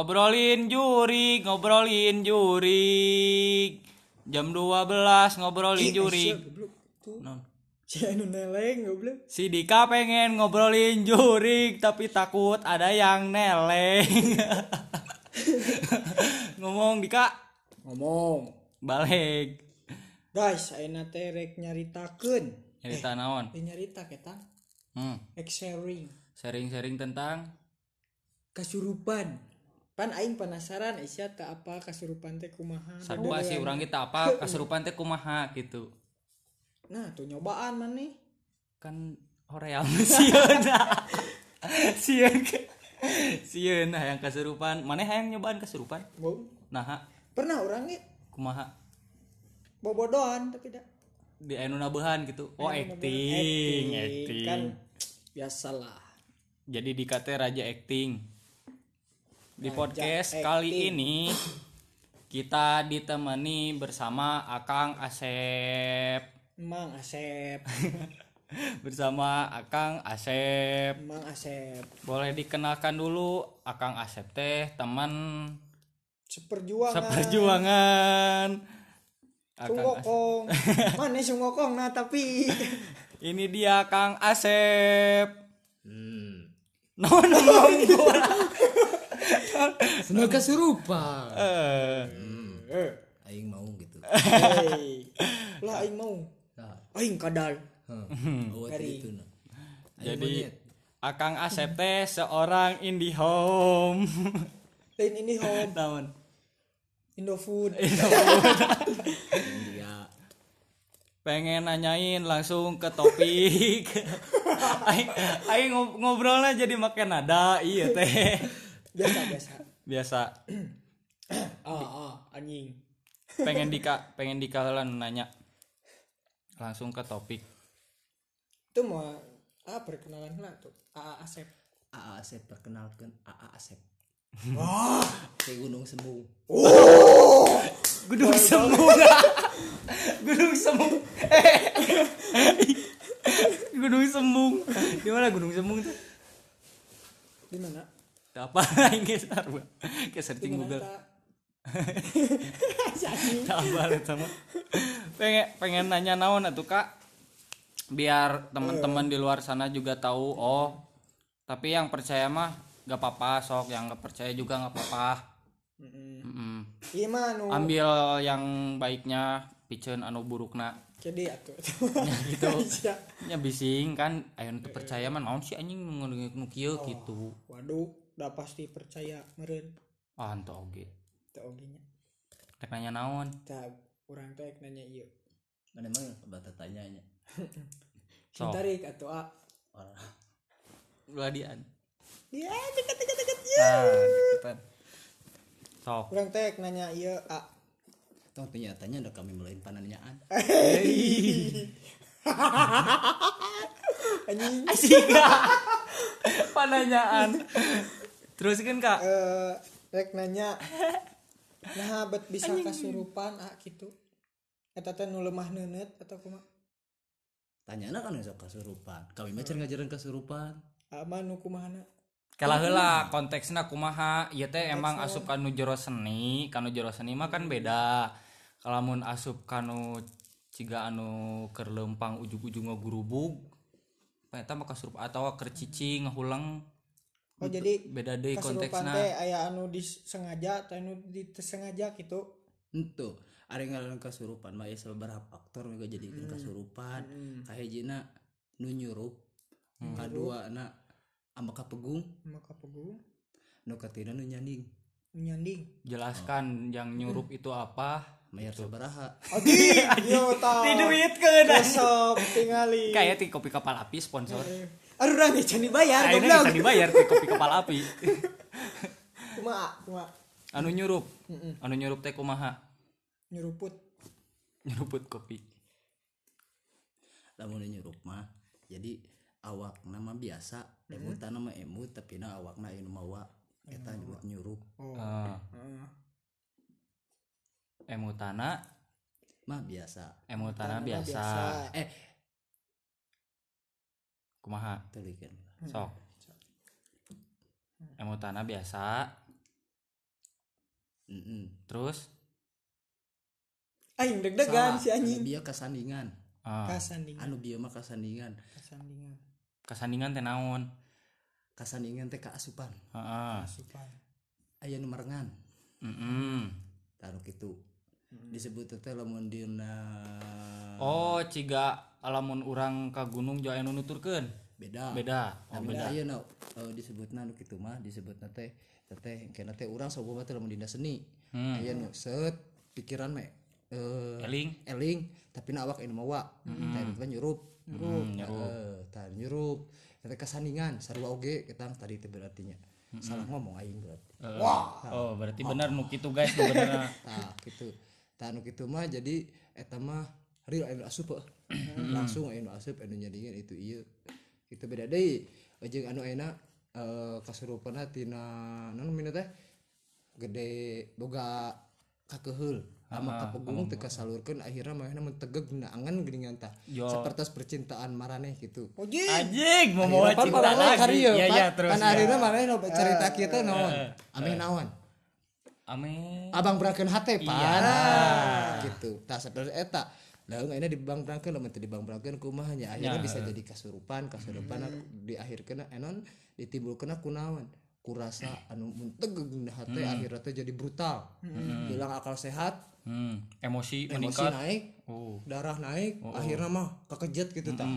Ngobrolin jurik, ngobrolin jurik. Jam 12 ngobrolin Non. si anu neleng goblok Si Dika pengen ngobrolin jurik tapi takut ada yang neleng. Ngomong Dika, ngomong balik. guys ayeuna teh rek nyaritakeun Cerita naon? teh nyarita ketang Hmm. ek sharing Sharing-sharing tentang kasurupan pan aing penasaran isya teh apa kasurupan teh kumaha sarua sih orang kita apa keserupan teh kumaha gitu. nah tuh nyobaan maneh Kan hoream sieun. Sieun. Sieun hayang keserupan. Mana hayang nyobaan keserupan? Mau- Nah, ha, pernah orang ge kumaha? bobodohan tapi dah Di anu nabehan gitu. Oh, Anu acting, acting. acting. kan biasalah Jadi dikate raja acting. Di Raja podcast acting. kali ini kita ditemani bersama Akang Asep. Emang Asep bersama Akang Asep. Emang Asep Boleh dikenalkan dulu Akang Asep teh teman seperjuangan seperjuangan. Sungokong mana sungokong nah tapi Ini dia Kang Asep. Hmm. Non non Senang kesurupan. Eh, eh Aing mau gitu. hey. lah aing mau Nah, aing kadal hmm. Dari- itu nah. Jadi monyet. Akang Asep teh seorang indie home. lain ini home Naon? Indofood dia pengen nanyain langsung ke topik aing aing ngob- ngobrolnya jadi makin nada iya teh biasa biasa. Biasa. Ah ah anjing. Pengen dika pengen dika heula nu nanya langsung ke topik. Itu mau ah perkenalan lah tuh. AA Asep. AA Asep perkenalkan AA Asep. wah. Kayak gunung sembung. gunung sembung gunung sembung gunung sembung di mana gunung sembung tuh? Di mana apa aing geus sarua ke searching Google. Sabar eta mah. Pengen pengen nanya naon atuh Kak? Biar teman-teman di luar sana juga tahu oh. Tapi yang percaya mah gak apa-apa sok, yang gak percaya juga gak apa-apa. Mm-mm. Iya mah nu Ambil yang baiknya, piceun anu burukna. jadi atuh Ya gitu. Nya bising kan nu teu percaya mah naon sih anjing nu nu kieu gitu. waduh udah pasti percaya meren Ah henteu oge. teu oginya Rek nanya naon? tak orang teh nanya iya Mana emang bata tanyanya. Sok. Tarik atau A Orang Beladian. ya deket deket deket Ah, deketan. Sok. orang teh nanya iya A Tong ternyatanya udah kami mulai pananyaan. anjing Asika. Pananyaan. Terus kan Kak. eh rek nanya nah bet bisa kasurupan A gitu. Eta teh nu lemah neuneut atau kumaha Tanyana kan sok kesurupan. Kami mah cenah ngajaran kesurupan. A mah nu kumahana Kala heula konteksna kumaha ieu teh emang asup kanu jero seni, kanu jero seni mah kan beda. Kalau mun asup kanu ciga anu keur leumpang ujug-ujug ngagurubug eta mah kasurup atau keur cicing ngahulang oh jadi beda kasurupan konteksna. teh aya anu disengaja atau anu disengaja gitu Itu ada yang ngaran kesurupan mah ya sabaraha faktor juga jadi kesurupan. Kahijina nu nyurup. Kadua na ama kapegung, maka pegung nu katina nu nyanding. nyanding Jelaskan yang nyurup itu apa? Mayar sabaraha. Adi, yo ta. Diduitkeun Besok tingali. Kayak ti kopi kapal api sponsor. Aduh orang ya can dibayar goblok. bisa dibayar ti kopi kapal api. Kumaha, kumaha Anu nyurup. Mm-mm. Anu nyurup teh kumaha? nyeruput. Nyeruput kopi. lamun nyurup mah jadi awak nama biasa emutan nama emut tapi na awak na inu mawa eta nyebut nyurup Oh. Heeh. emutana mah biasa emutana Tanah biasa. eh kumaha? Tulikan sok. Emutana biasa. Mm-mm. terus? Aing deg-degan si anu anjing bieu kasandingan. Ah, kasandingan. Anu bieu mah kasandingan. Kasandingan. Kasandingan teh naon? Kasandingan teh kaasupan. Heeh. asupan aya nu merengan. Mm-mm. taruh kitu disebut teh lamun dina oh ciga alamun urang ka gunung nu nuturkeun. Beda. Beda. Oh Tapi beda. aya na uh, disebutna nu kitu mah disebutna teh teh kena teh urang sabuma teh lamun dina seni. Hmm. aya nu set pikiran me eh eling. eling tapi na awak anu mawa. Tah itu mah nyurup nyurup Heeh, tah nyurup teh kasandingan sarua oge kita tadi teh berartinya salah ngomong aing berarti. Wah. oh berarti benar nu kitu guys tah gitu tah anu kitu mah jadi eta mah real anu asup langsung anu asup anu nyadingin itu ieu itu beda deui jeung anu enak eh kasurupanna tina naon mina teh gede boga kakeheul ama kapegung teu kasalurkeun akhirna manehna mun tegeg dina angan geuningan tah Yo. sapertos percintaan marane gitu oji anjing mau mau Pan cinta lagi ya ya terus Pan akhirnya no cerita kita naon ameh naon ame abang berangkeun hate Iya. pan gitu. Tah saperti eta lalu ini di bang berangkeun lamun di bang berangkeun kumaha nya akhirnya bisa jadi kasurupan kasurupan di akhirkeun enon ditimbulkeun kunaon kurasa anu mun tegeg dina hate akhirnya teh jadi brutal. Hilang akal sehat. Hmm, emosi emosi meningkat. naik. Oh. Darah naik. Akhirnya mah kekejet gitu tah.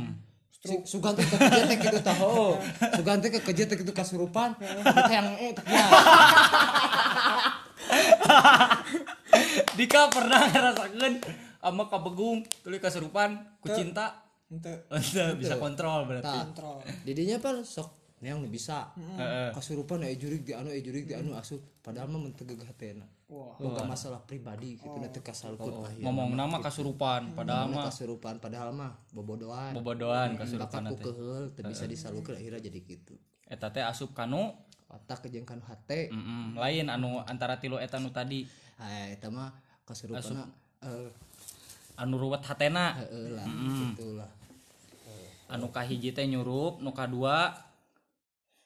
Si, Sugan teh kekejet teh gitu tah. Oh. Sugan teh kekejet teh gitu kasurupan. Kita yang eh ya. Dika pernah ngerasakan ama kabegung tuluy kasurupan ku cinta ente bisa kontrol berarti. Kontrol. Didinya apa? Sok yang bisa. Heeh. kasurupan aya jurig di anu aya jurig di anu asup padahal mah mun tegeg hatena wah. Boga masalah pribadi gitu nanti kasalkeun akhirnya ngomong nama kasurupan padahal mah kasurupan padahal mah bobodohan. Bakat kasurupan keheul teu bisa disalurkeun akhirnya jadi gitu. Eta teh asup kanu otak kejengkan hate. Mm lain anu antara tilu eta nu tadi. Eta mah kasurupan eh anu ruwet hatena heeh lah gitu lah. Anu kahiji teh nyurup nu kadua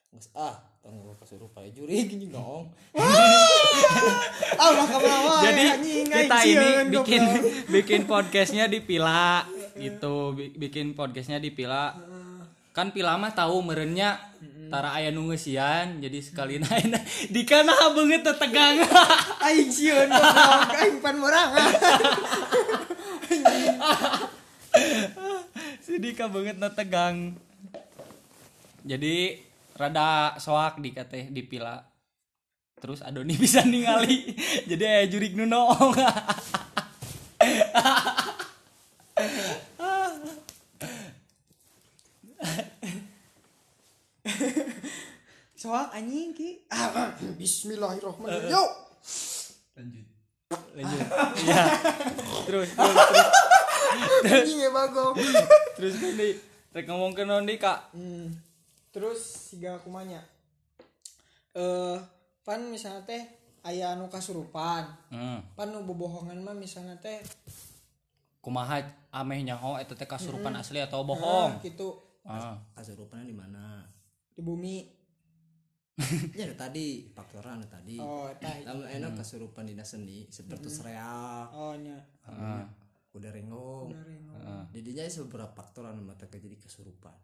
Geus ah tanggung kasurupan jurig ini dong. Ah ke mana jadi kita ini bikin bikin podcastnya di pila gitu. Bi- bikin podcastnya di pila kan pila mah tahu merenya tara aya nu ngeusian jadi sekali naik di kana banget tegang aing sieun aing pan morangan. Si Dika banget tegang jadi rada soak di teh di pila. Terus Adoni bisa ningali. Jadi aya jurik nu soal anjing ki. Ah, bismillahirrahmanirrahim yo! Lanjut. Lanjut. Ya terus terus terus. Anjing ya bagong terus di rek ngomong ke non di kak. Hmm. terus siga kumanya eh pan misalnya teh aya anu kasurupan. Hmm. pan nu bobohongan mah misalnya teh kumaha ameh nyaho eta teh kasurupan asli atau bohong? gitu. Ah. kasurupan di mana? Di bumi ya ada tadi faktornya ada tadi. Oh Lamun enak kasurupan dina seni seperti sereak oh nya Ah. udah rengong. Ah. jadinya beberapa faktor anu mata jadi kesurupan.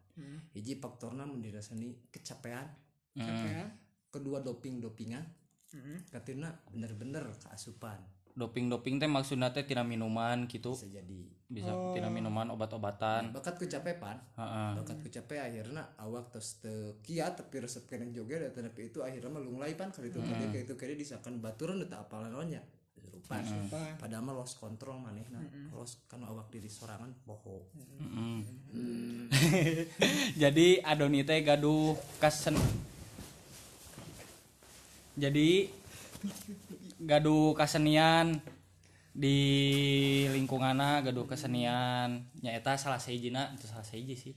Hiji faktorna mun dina seni kecapean. Ya kedua doping dopingan Heeh. katina bener-bener keasupan doping doping teh maksudna teh tina minuman gitu. Bisa jadi. Bisa tina minuman obat-obatan. Bakat kecapean Heeh. bakat kecapean akhirnya awak terus teu kiat tapi resep kena joget dan tapi itu akhirnya melunglai pan. Kali itu kali kayak itu kali disahkan baturan apal naonnya kesurupan Kesurupan. padahal mah lost control manehna. Lost kan awak diri sorangan poho Mm. jadi Adoni teh gaduh kasen. Jadi gaduh kesenian di lingkunganna gaduh kesenian. Nyaeta salah sejina itu salah seji sih.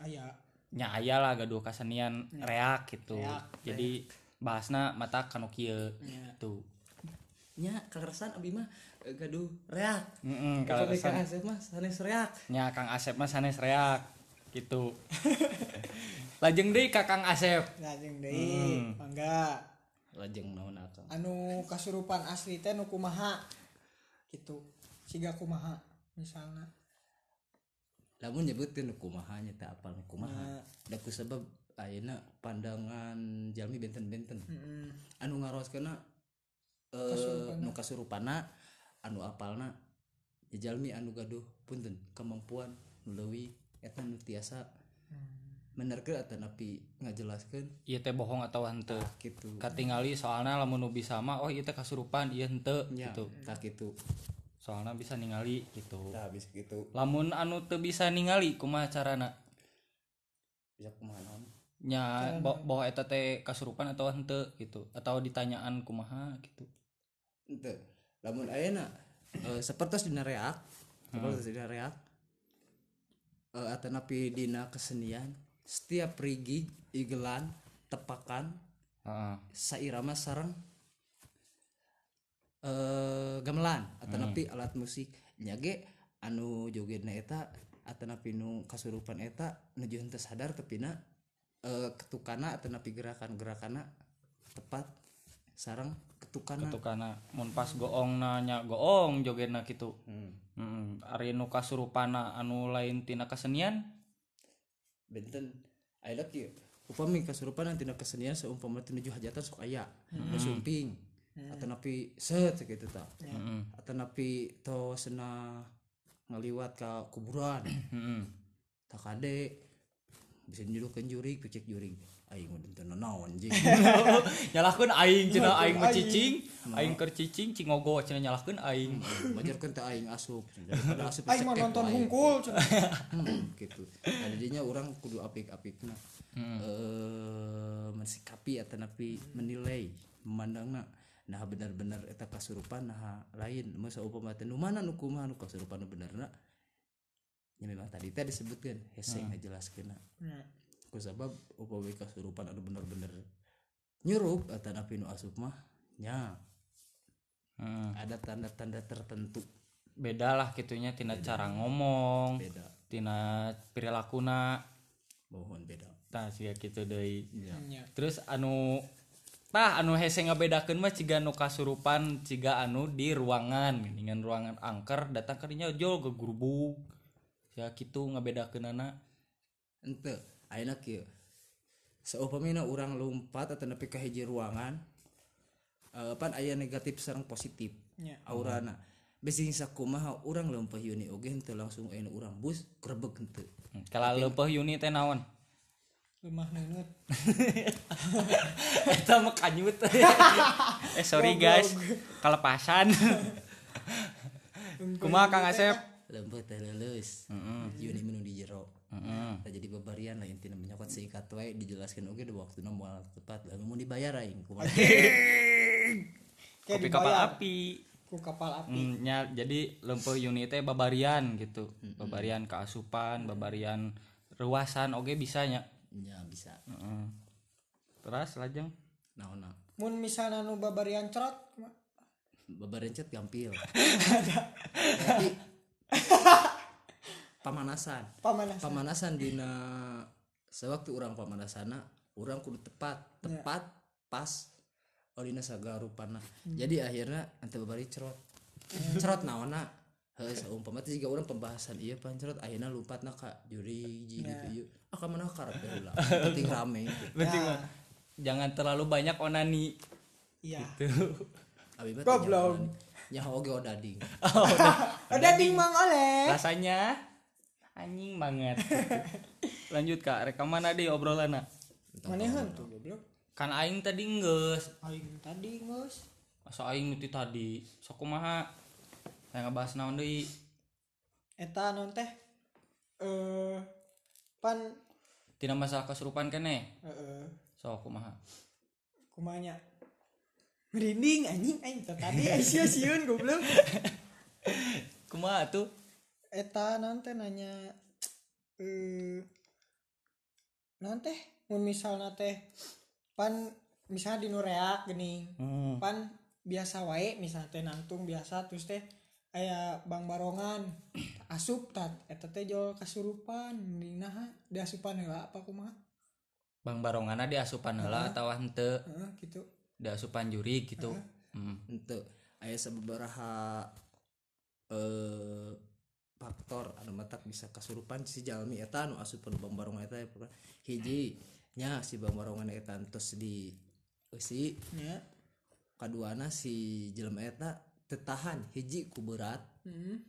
Aya. Nya aya lah gaduh kesenian reak gitu. Reak, jadi bahasna mata kanu kieu Ya. tuh nya kekerasan abi mah eh, gaduh reak. Mm kalau di Kang Asep mah sanes reak. Nya Kang Asep mah sanes reak gitu. Lajeng deui ka Kang Asep. Lajeng deui mangga lajeng naon akang. Anu kasurupan asli teh nu kumaha? Gitu. Siga kumaha misalnya. Lamun nyebutkeun kumaha nya teh apal nu kumaha Nah. da ku sebab ayeuna pandangan jalmi benten-benten. Mm-mm. anu ngaroskeuna eh nu kasurupana anu apalna ya jalmi anu gaduh punten kemampuan nu leuwih eta nu tiasa menerkeun atau napi ngajelaskeun ieu teh bohong atau henteu. Gitu. Katingali soalnya lamun bisa mah oh ieu teh kasurupan ieu henteu nya gitu. tak gitu. Soalnya bisa ningali gitu. Tah habis gitu. Lamun anu teu bisa ningali kumaha carana? Bisa kumaha naon? Nya bo- bahwa eta teh kasurupan atau henteu gitu. Atau ditanyaan kumaha gitu. Ente. Lamun ayeuna eh, sapertos dina reak, sapertos dina reak. Eh atanapi dina kesenian, setiap rigi, igelan, tepakan, Heeh. sairama sareng eh gamelan atanapi alat musik nya ge anu jogetna eta atanapi nu kasurupan eta nuju henteu sadar tepina eh ketukana atanapi gerakan-gerakana tepat sareng ketukana tukana mun pas goong nanya goong jogetna gitu Hmm. hmm. ari nu kasurupana anu lain tina kesenian benten ayeuna kieu upami kasurupan tina kesenian seumpama teu nuju hajatan sok aya. Nu sumping. Atau napi set gitu ta. Heeh. atau napi to sena ngaliwat ka kuburan. Heeh. tak kade bisa nyuruhkeun jurig picek jurig aing mah teu naon anjing nyalahkeun aing cenah aing mah cicing. Aing. Keur cicing cingogo cenah nyalahkeun aing. Bajarkeun teh aing asup. Daripada asup aing cekek nonton hungkul cenah. Hmm, gitu. Nah, jadinya orang kudu apik-apikna eh mensikapi atau napi menilai memandangna. Nah benar-benar eta kasurupan nah lain. Masa upama teh nu mana nu kumaha nu kasurupan benerna ya memang tadi teh disebutkan hese ngajelaskeun Nah, ku sabab upami kasurupan anu bener-bener nyurup atau napi nu asup mah nya. Heeh. ada tanda-tanda tertentu. Beda lah gitunya tina cara ngomong beda. tina perilakunana mohon beda. Tah siga kitu deui. Ya nya. terus anu tah anu hese ngabedakeun mah ciga anu kasurupan ciga anu di ruangan. Dengan ruangan angker datang ke dinya jol gegrubuk ya kitu ngabedakeunana. Ente ayeuna kieu. Saupamina urang lompat atau nepi ka hiji ruangan eh, pan aya negatif sareng positif Nya. aurana. Besi sakumaha urang leumpeuh yuni oge henteu langsung aya urang bus grebeg henteu. Kalau leumpeuh yuni teh naon? Lemah neunut eta mah kanyut. Eh sorry guys. Kalepasan. Kumaha Kang Asep? leumpeuh teh leuleus yuni menu di jero Heeh. Tah jadi babarian lah intina menyokot seikat wae dijelaskeun oge di waktuna moal tepat lah mau dibayar aing. Kopi kapal api. Ku kapal api. Hmm, nya jadi lempeu unit teh babarian gitu babarian keasupan babarian ruasan oge bisa nya? Nya bisa. Heeh. terus lajeng? Naonna mun misalnya nu babarian cerot babarian cet gampil. Tapi pamanasan. Pamanasan. Pamanasan dina sewaktu orang pamanasana orang kudu tepat tepat pas olina sagarupana jadi akhirnya ante babari cerot. Cerot naona heuh saumpama teh juga orang pembahasan iya pan cerot akhirnya lupatna ka juri ji gitu ieu. Ah ka mana karep heula. Penting rame gitu. penting mah jangan terlalu banyak onani. Iya abi mah Goblok. nya oge odading. Ada ding mang oleh rasanya anjing banget. Lanjut kak. Rekaman di obrolan manehan tuh goblok. Kan aing tadi geus aing tadi geus asa aing nuti tadi? Sok kumaha? Saya ngebahas naon deui? Eta non teh? Eh pan. Tina masalah kesurupan kene? Heeh. Sok kumaha? Kumanya. Merinding anjing aing tadi aing sia-sieun goblok. Kumaha tuh eta non teh nanya eh non teh? Mun misalna teh pan misalnya di nureak gini hmm. pan biasa wae misalnya teh nangtung biasa terus teh aya bang barongan asup tat eta teh jol kasurupan di naha di asupan heula apa kumaha? Bang barongana di asupan heula atawa henteu. Heeh gitu da asupan juri gitu Hmm. untuk aya sababaraha eh faktor anu matak bisa kasurupan si jalmi eta anu asupan bambarongan eta hiji nya si bambarongan eta tos di eusi ya. kaduana si jelema eta tetahan hiji ku berat Hmm.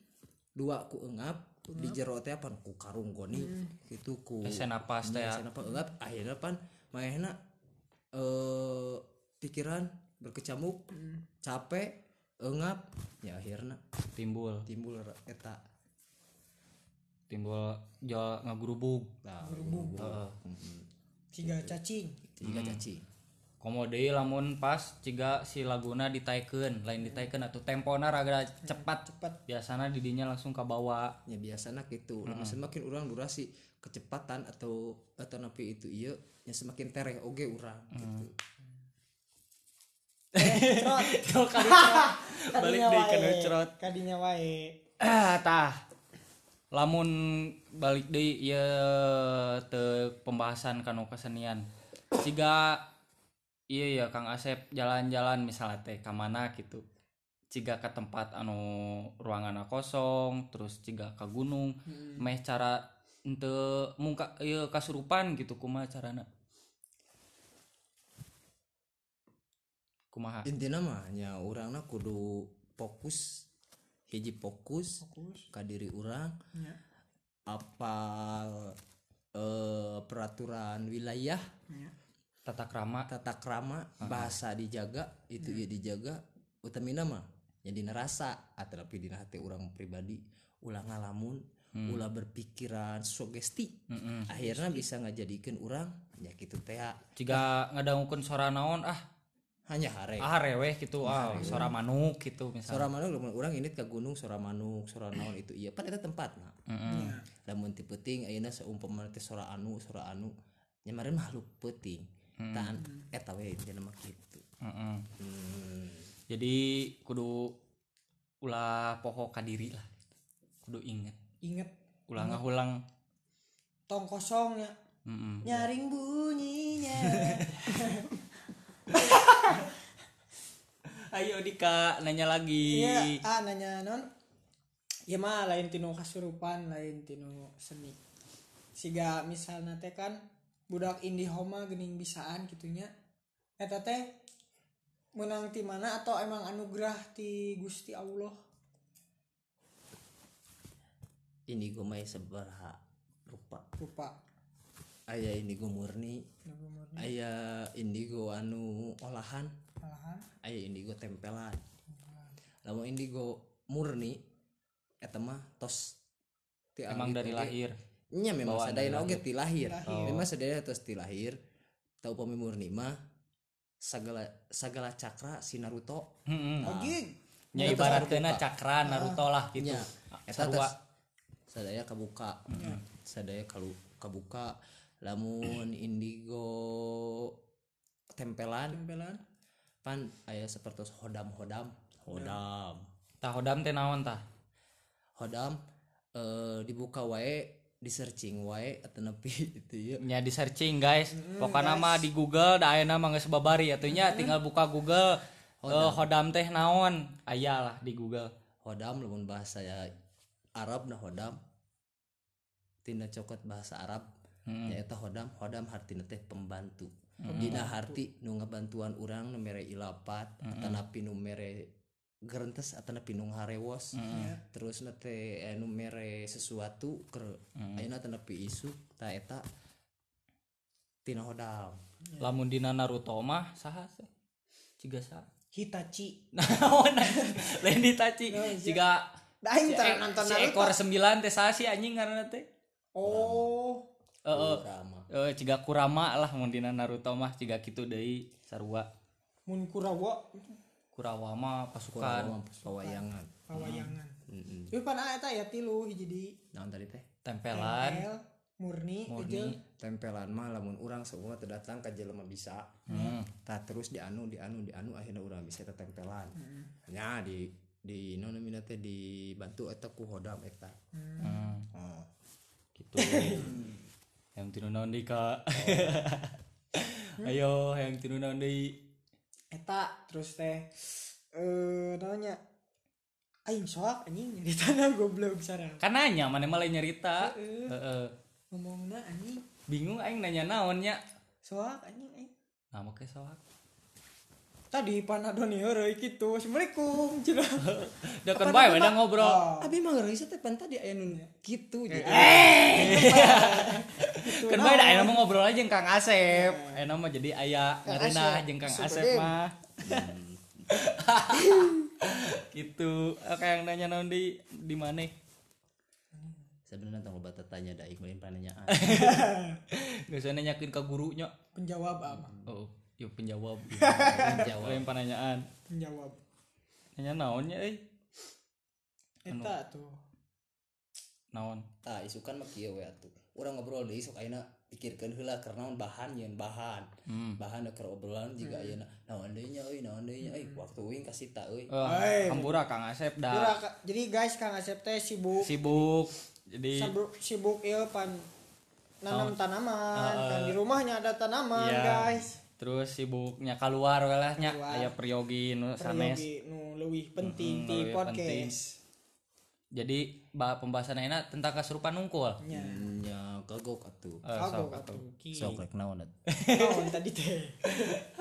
dua ku engap di jero teh pan ku karung goni gitu ku Ese napas teh ya. Ese napas engap. Akhirnya pan maehna eh pikiran berkecamuk capek engap ya akhirnya timbul. timbul eta timbul jual ngagurubug nah Heeh. tiga cacing. Tiga caci komo deui lamun pas ciga si laguna ditaikeun lain ditaikeun atau tempona rada cepat. Cepat. Biasana didinya langsung ke bawah ya biasanya gitu lamun semakin orang durasi kecepatan atau atau napi itu iya ya semakin tereh oge orang gitu. Cerot. Balik Kadinya. Deui ke wae. cerot. Kadinya wae. Ah tah lamun balik deui ieu teu pembahasan kanu kesenian. Ciga iya ya Kang Asep jalan-jalan misalnya teh ka mana gitu ciga ke tempat anu ruangan kosong terus ciga ke gunung. Meh cara ente muka ieu kasurupan gitu kumaha carana? Kumaha? Intinya mah nya orangnya kudu fokus hiji fokus fokus. ka diri orang. Ya. Apal eh, peraturan wilayah. Ya. Tata krama. Tata krama bahasa dijaga itu ya. dijaga. Utamina mah yang dina rasa. Atau tapi dina hati orang pribadi. Ulah ngalamun ulah berpikiran sugesti. Mm-mm. akhirnya bisa ngajadikan orang ya gitu teh ciga ngadangukeun sora naon ah hanya hare. Ah reweh gitu. Ah sora manuk gitu misalnya Sora manuk lamun urang ini ke gunung sora manuk sora naon itu. Iya pan eta tempat nah Mm-mm. lamun ti peuting ayeuna saumpama teh sora anu sora anu nya maren makhluk peuting. Tan eta we mah kitu. Mm-mm. hmm. jadi kudu ulah poho kadiri lah. Kudu inget inget ulah ngahulang. Tong kosong ya Mm-mm. nyaring bunyinya ayo Dika nanya lagi. Iya ah nanya non. Ya mah lain tinu kasurupan lain tinu seni. Siga misalnya teh kan budak indihoma gening bisaan gitunya eta teh menang ti mana atau emang anugerah ti Gusti Allah? Ini gue main sebaraha rupa. Rupa aya indigo murni. Nabi murni. Aya indigo anu olahan. Malahan aya indigo tempelan. Lamun indigo murni eta mah tos ti emang dari oge. lahir. Nya memang sadayana oge ti lahir. Memang sadayana tos ti lahir. Tau upami murni mah sagala sagala cakra si Naruto. Mm-mm. oke nya Eta ibaratkeuna terbuka. cakra Naruto lah gitu. Nya. Eta sarua. tos sadaya kabuka. Sadaya kalau kabuka lamun indigo tempelan. Tempelan. Pan aya seperti hodam hodam. Hodam. Tah hodam teh naon tah? Hodam eh, dibuka wae di searching wae atau nepi itu ya. Nya di searching guys pokoknya mah di Google da ayeuna mah geus babari. Atunya tinggal buka Google. Eh, hodam. teh naon? Aya lah di Google. Hodam lamun bahasa ya Arab nah hodam. Tina cokot bahasa Arab Mm-mm. nyaeta hodam hodam hartina teh pembantu. Dina harti nu ngabantuan urang nu mere ilapat atau napi nu mere gerentes atau napi nu harewos terus nate eh, nu mere sesuatu ke ayeuna atau napi isu ta eta tina hodam. Lamun dina Naruto mah saha sih? Ciga saha Hitachi. Lain ditaci ciga dah si, e- nonton si Naruto. ekor sembilan teh saha sih anjing ngaranna teh? Oh heeh. Kurama. Eh, ciga Kurama lah mun dina Naruto mah ciga kitu deui sarua. Mun Kurawa? Kurawa mah pasukan. Kurama pawayangan. Pawayangan. Mm-mm. Tapi pan eta ya tilu hiji di? Naon tadi teh? Tempelan. Tempel, murni, Murni. tempelan mah lamun urang semua terdatang ka jelema bisa. Hmm. tak terus di anu di anu di anu akhirnya urang bisa eta tempelan. Nya di di mina teh dibantu eta ku hodam eta. Hmm. oh. gitu yang tinu naon deui ka ayo yang tinu naon deui eta terus teh eh namanya? Aing soak anjing di tanah goblok sarang kan nanya mana malah nyerita Heeh. ngomongna anjing. Bingung aing nanya naonnya. Soak anjing aing. Nah make soak tadi panadon heureuy kitu. Assalamualaikum cenah da kan bae udah ngobrol. Oh. Abi mah ngeureuy teh pan tadi aya nu kitu jadi. kan bae da aya mah ngobrol aja jeung Kang Asep. Aya mah jadi aya ngerenah Asep. jeung Kang Super Asep mah. Gitu. Oke yang nanya naon di di mana sebenarnya tong loba tanya da ikmalin pertanyaan Gak usah nanyakin ke gurunya. Penjawab apa oh yuk penjawab. Jawab yang pertanyaan. Penjawab. Nanya naonnya eh? Eta tuh. Naon? Tah isukan mah kieu we atuh. Urang ngobrol deui sok ayeuna pikirkeun heula karena naon bahan yeun bahan. Hmm. bahan keur obrolan juga ayeuna. Naon deui nya euy naon deui nya euy? Waktu uing kasih ta euy. Hai. hampura Kang Asep dah. Kak, jadi guys Kang Asep teh sibuk. Sibuk. Jadi sibuk sibuk ieu pan nanam tanaman. Ah, kan di rumahnya ada tanaman Iya. guys terus sibuknya keluar lah nya Keluar. aya peryogi nu sanes. nu leuwih penting Mm-mm, di leuwih podcast. jadi bah pembahasan enak tentang kesurupan nungkul. Nya nya kagok atuh. Eh, kagok atuh. sok rek naon atuh naon tadi teh?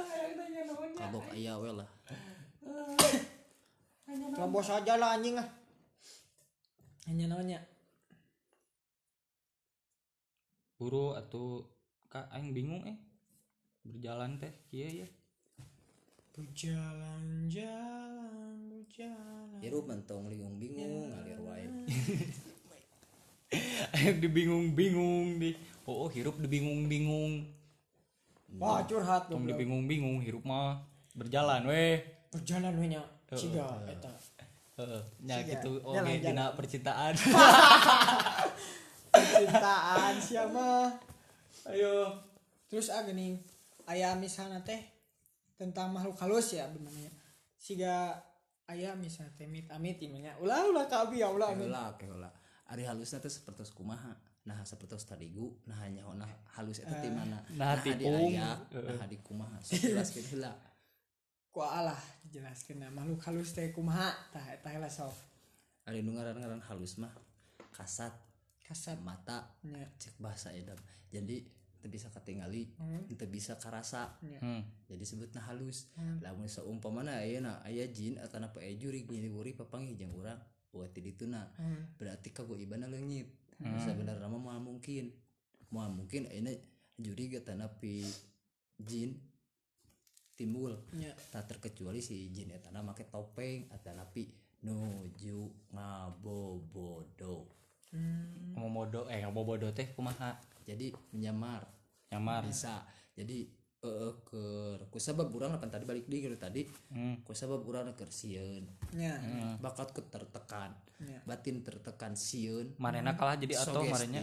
Kagok aya we lah. Terobos aja lah anjing ah. Hanya naonnya buru atau kak aing bingung eh berjalan teh iya ya berjalan-jalan berjalan. Hirup mentong liung bingung ngalir wae. Aing dibingung-bingung di. Oh, oh hirup dibingung-bingung wah curhat tong goblok. dibingung-bingung hirup mah berjalan weh. Berjalan we nya ciga eta. Heeh, nya Siga. gitu oke Jalan, dina percintaan. Cintaan siapa ayo. Terus ah gini aya misalnya teh tentang makhluk halus ya benernya siga aya misalnya teh mit amit imanya ulah ulah kabi ya ulah amin heula heula ari halusna teh sapertos kumaha? Nah sapertos tadigu nah hanya nah halus eta ti mana? nah di tipung. aya nah di kumaha? Sok jelaskeun heula. Ku alah jelaskeun nah makhluk halus teh kumaha? Tah eta heula sok. Ari nu ngaran-ngaran halus mah kasat kasat. mata cek bahasa edam jadi bisa katingali teu bisa karasa. Hmm. jadi sebutna halus. Lamun saumpamana ayeuna aya jin atau apa aya jurig nyiriwuri papanggih jeung urang. Oh ti dituna. Berarti kagoibana leungit. Sebenarnya mah mungkin. Moal mungkin ayeuna jurig atau pi jin timbul. Nya tak terkecuali si jin eta make topeng atau napi nuju ngabobodo. Hmm. ngomong bodoh eh ngomong bodoh teh kumaha jadi menyamar. Nyamar. Bisa. Jadi eh ke ku sabab urang apa tadi balik di tadi. Hmm. ku sabab urang keur sieun nya bakat ku tertekan. Ya. batin tertekan sieun marena kalah jadi atau marenya?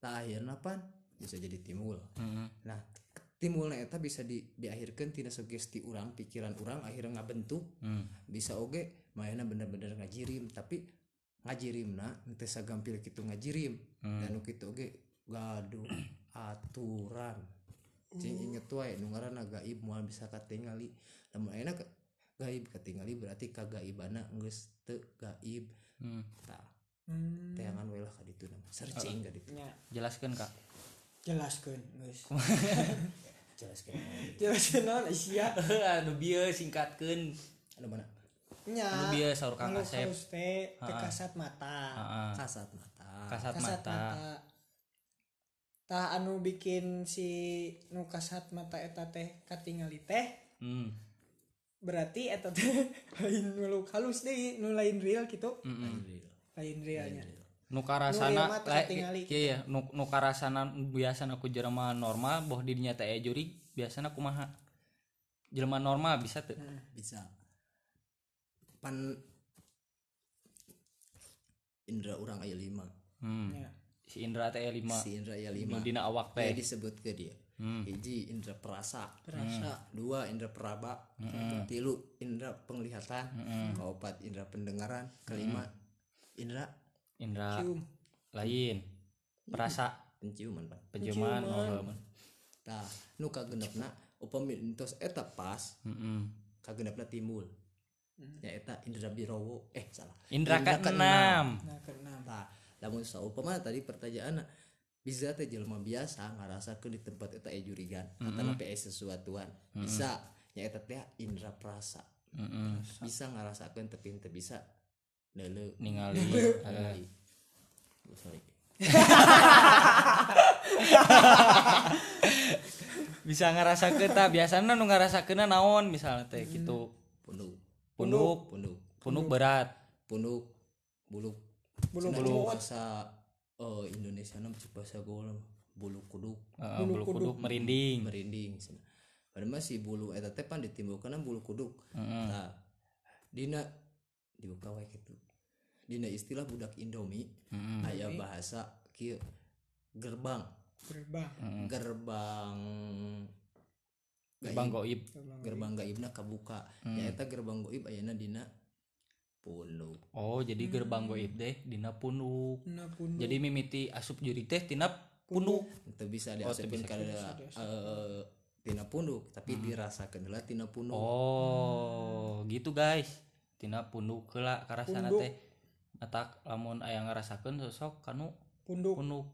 tak akhirna pan bisa jadi timbul. Heeh. nah timbulna eta bisa di diakhirkan tina sugesti urang pikiran urang akhirnya ngabentuk. Hmm. bisa oge mainnya bener-bener ngajirim. Tapi ngajirimna teu sagampil kitu ngajirim. Dan nu kitu oge gaduh aturan. Cing inget wae nu ngaranna gaib moal bisa katingali. Lamun ayeuna gaib katingali berarti kagaibana geus teu gaib. Hmm. tah hmm. teangan we lah ka ditu nama. Searching ka ditu. Nya jelaskan kak jelaskeun geus. Jelaskeun jelaskeun naon sia. Anu bieu singkatkeun. Anu mana? Nya anu bieu saur Kang makhluk Asep. teh kasat mata. Kasat mata. Kasat mata tah anu bikin si nu kasat mata eta teh katingali teh hmm. berarti eta teh lain makhluk halus deh nu lain real gitu Mm-mm. lain realnya nu Nu karasana ieu mah teu la- katingali. iya iya nu nu karasana biasana ku jelema normal boh di dinya teh aya jurig biasana kumaha jelema normal bisa teu bisa pan indra orang aya lima hmm. Ya. Si Indra teh aya lima si indra nu lima. Dina awak ya teh disebut ke dia. Hmm. hiji indra perasa. Perasa. dua indra peraba. Tilu indra penglihatan. Keempat indra pendengaran. Kelima indra Indra cium lain. Perasa. Penciuman pak. Penciuman oh, Tah, nu kagenepna upami entos eta pas Heeh. kagenapna timbul. Ya eta indra birowo. Eh salah. Indra Indra keenam. nah keenam. Nah, lamun saumpama tadi pertanyaan bisa teh jelema biasa ngarasakeun di tempat eta jurigan atau mm sesuatuan. Bisa ya eta teh indra prasa. Heeh. bisa ngarasakeun tapi teu bisa neuleu. Ningali. ningali Oh, sorry. Bisa ngarasakeun tah biasana nu ngarasakeunna naon misalnya teh gitu. punduk. Punduk, punduk. Punduk berat. punduk. Buluk Cenah kuduk. bahasa eh, Indonesia nama bahasa gaul bulu kuduk Heeh, bulu kuduk merinding. merinding. Padahal mah si bulu eta teh pan ditimbulkeun bulu kuduk. Nah, dina dibuka wae kitu. Dina istilah budak Indomie aya bahasa kieu gerbang. gerbang Gerbang Bang Goib. gerbang gaibna kabuka. Ya eta gerbang gaib ayeuna dina punduk. Oh, jadi gerbang goib deh dina punduk. nah pun Jadi mimiti asup juri teh tina punduk. Itu bisa diasupkeun ka eh, tina punduk, tapi dirasakeun heula tina punduk. Oh, gitu guys. Tina punduk heula karasana teh. Atak lamun aya ngarasakeun sosok kanu punduk punduk.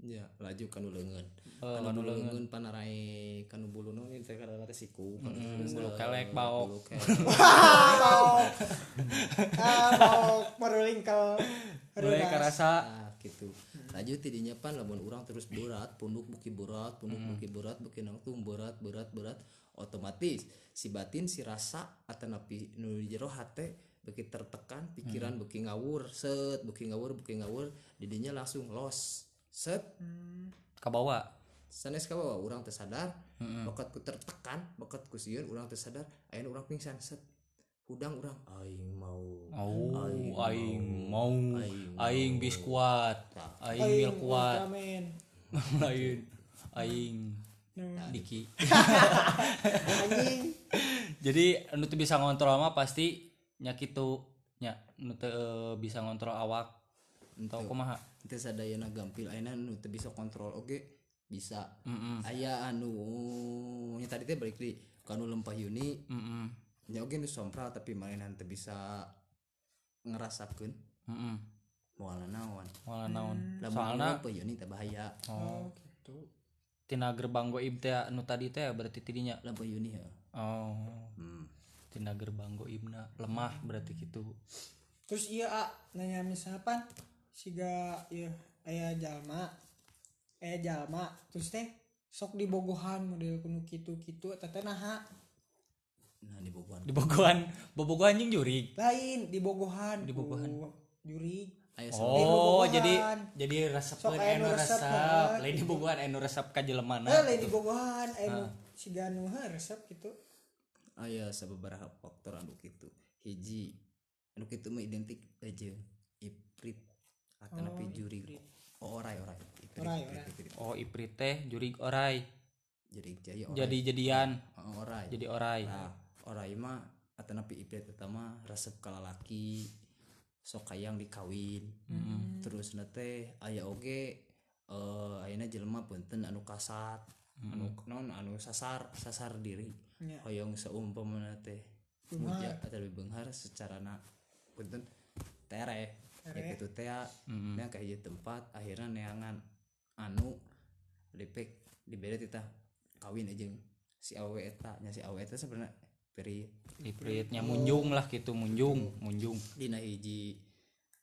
Ya, laju kanu leungeun. Oh, kanu leungeun panarae kanu bulu nu teh karana teh siku. bulu kelek, baok. bulu kelek. ah mau merulingkel Mulai karasa Ah, gitu. Laju tidinya pan lamun urang terus berat, punduk buki berat, punduk buki berat, buki nangtung berat, berat, berat, otomatis si batin si rasa atau napi nu di jero hate beki tertekan, pikiran beki ngawur, set, beki ngawur, beki ngawur, didinya langsung los. Set, kabawa. sanes ka bawa urang teu sadar bakat ku tertekan bakat ku sieun urang teu sadar ayeuna urang pingsan set. Hudang urang. Aing mau. Oh, Aing aing mau. Aing aing bis kuat. Tah. Aing mil kuat. Lain aing Diki. Jadi anu teu bisa ngontrol mah pasti nya kitu nya nu teu eh, bisa ngontrol awak. Tau kumaha? teu sadayana gampil ayeuna nu teu bisa kontrol oge bisa Heeh. aya anu nya tadi teh balik di kanu lempah yuni Heeh. nya oge nu sompral tapi mainan teu bisa ngerasakeun Heeh. moalna naon Wala naon. lamun Soalna lempah yuni teh bahaya oh, gitu tina gerbang goib teh anu tadi teh berarti tidinya. lempah yuni ya Oh, hmm. tina gerbang goibna lemah berarti gitu. terus iya A, nanya misalkan siga iya aya jalma aya jalma terus teh sok dibogohan model kuno kitu kitu teteh naha nah di Bogor Di Bogohan, bobogohan jeung jurig. lain dibogohan Dibogohan. ku juri aya Oh, bobogohan. jadi jadi resepeun Sok anu nu resep, resep. Lain di bogohan anu resep ka jelemana. eh lain dibogohan aya nu siga nu heuh resep gitu aya sababaraha faktor anu kitu hiji anu kitu mah identik aja atau napi juri. Oh, orai orai. Iprit Orai, orai. iprit. Oh, iprit teh jurig orai. jadi jaya orai. Jadi jadian, Oh, orai. Jadi orai. nah orai mah atau napi iprit utama resep kalalaki sok kayang dikawin. Terus nate aya oge eh ayeuna jelema punten anu kasat anu non anu sasar sasar diri. Ya. hoyong seumpamana teh muja atau lebih benghar secara na punten tere ya gitu teh nya ka hiji tempat akhirnya neangan anu lipek dibere tita kawin aja si awe eta. Nya si awe eta sebenarnya peri Ipritnya munjung lah gitu, munjung, munjung. dina hiji.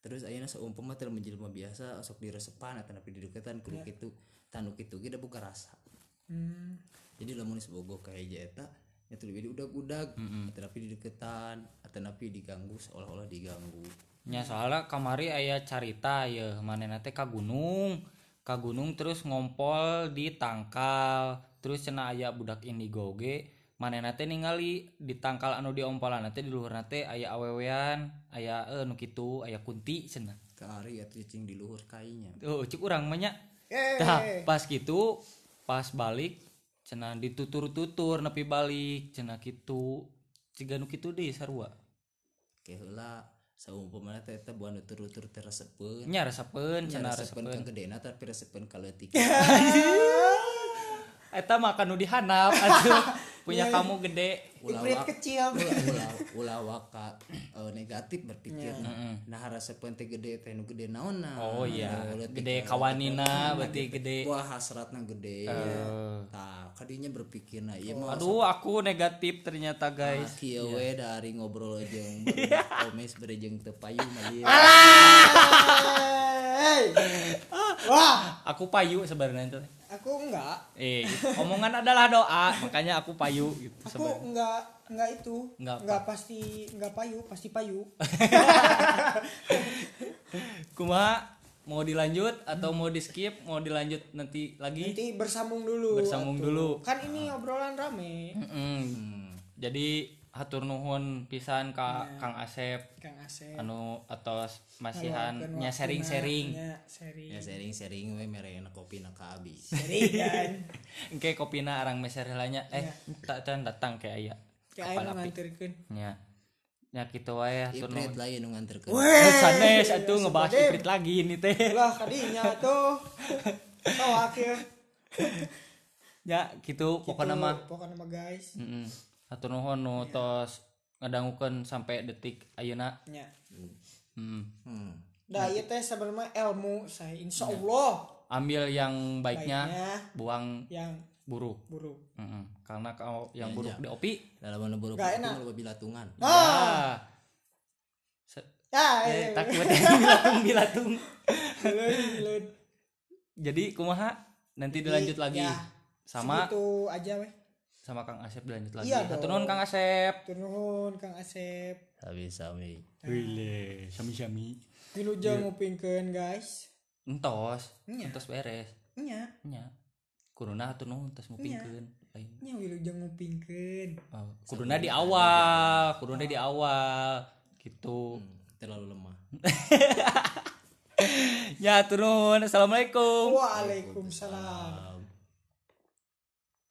Terus ayeuna seumpama teu menjelma biasa sok diresepan atau napi di deketan kudu kitu tanu kitu ge da buka rasa. Hmm. jadi lamun sebogo ka hiji eta nya teu lebih udag-udag atau napi di deketan atau napi diganggu seolah-olah diganggu Nya soalnya kamari aya carita ya manehna teh ka gunung. Ka gunung terus ngompol di tangkal. Terus cenah aya budak indigo ge manehna teh ningali di tangkal anu diompolan teh di luhurna teh aya awewean, aya eh nu kitu, aya kunti cenah. kaari atuh cing di luhur kainya Tuh, cik urang mah nya. eh Tah, pas gitu pas balik cenah ditutur-tutur nepi balik cenah kitu. Ciga nu kitu deui sarua. ke heula saumpamana teh teh resepeun. Nya resepeun nya cenah resepeun resepeun. ka gedena tapi resepeun ka leutik. Eta mah kanu dihanap atuh punya kamu gede. Iprit kecil. Ulah ulah ulah waka eh, negatif berpikir. Nah harasepan teh gede teh nu gede naon nah? Oh iya. Nah, gede kawanina berarti gede wah hasratna gede tah kadinya berpikir nah ieu mah. Aduh aku negatif ternyata guys. Kieu we dari ngobrol jeung omes berejeng teu payu mah ieu. Hey. wah! Aku payu sebenarnya itu aku enggak. Eh omongan adalah doa makanya aku payu gitu aku sebenarnya enggak enggak itu. Enggak enggak pasti enggak payu pasti payu. Kumaha mau dilanjut atau mau di skip mau dilanjut nanti lagi? Nanti bersambung dulu. Bersambung atuh. dulu. kan ini obrolan rame. Mm-mm. jadi hatur nuhun pisan ka Kang Asep. Kang Asep. Anu atos masihan nya sharing-sharing ya sharing sharing we mere kopi na habis. Sharing kan? Engke kopina arang meser heulanya eh tak can datang ke aya. Kayak ayo nganterkeun. Nya nya kitu wae hatur nuhun. lain nu nganterkeun. Eh, sanes atuh ngebahas iprit lagi ini teh. Lah kadinya tuh. Oh akhir. Ya gitu pokoknya mah. Pokoknya mah guys. Mm-mm. Hatur nuhun nu tos ngadangukeun sampai detik ayeuna. nya Hmm. hmm. dah ieu teh sebenarnya ilmu saya insya Allah Ambil yang baiknya, baiknya buang yang buruk. buruk Mm-mm. Karena kalau yang buruk di opi, dalam mana buruk Gak itu enak. loba bilatungan ya. Se- ya eh, eh, takut bilatung bilatung. Jadi kumaha? Nanti dilanjut lagi. ya, Sama Segitu aja weh sama Kang Asep dilanjut lagi. Iya dong. nuhun Kang Asep. turun Kang Asep habis sami Wile, sami-sami. Wilujeng ngupingkeun guys Entos, Nya. entos beres. nya Nya. Kuduna hatur nuhun tos ngupingkeun. Lain. nya Wilujeng ngupingkeun Oh, kuduna di awal, kuduna di awal gitu. terlalu lemah Ya turun. Assalamualaikum. Waalaikumsalam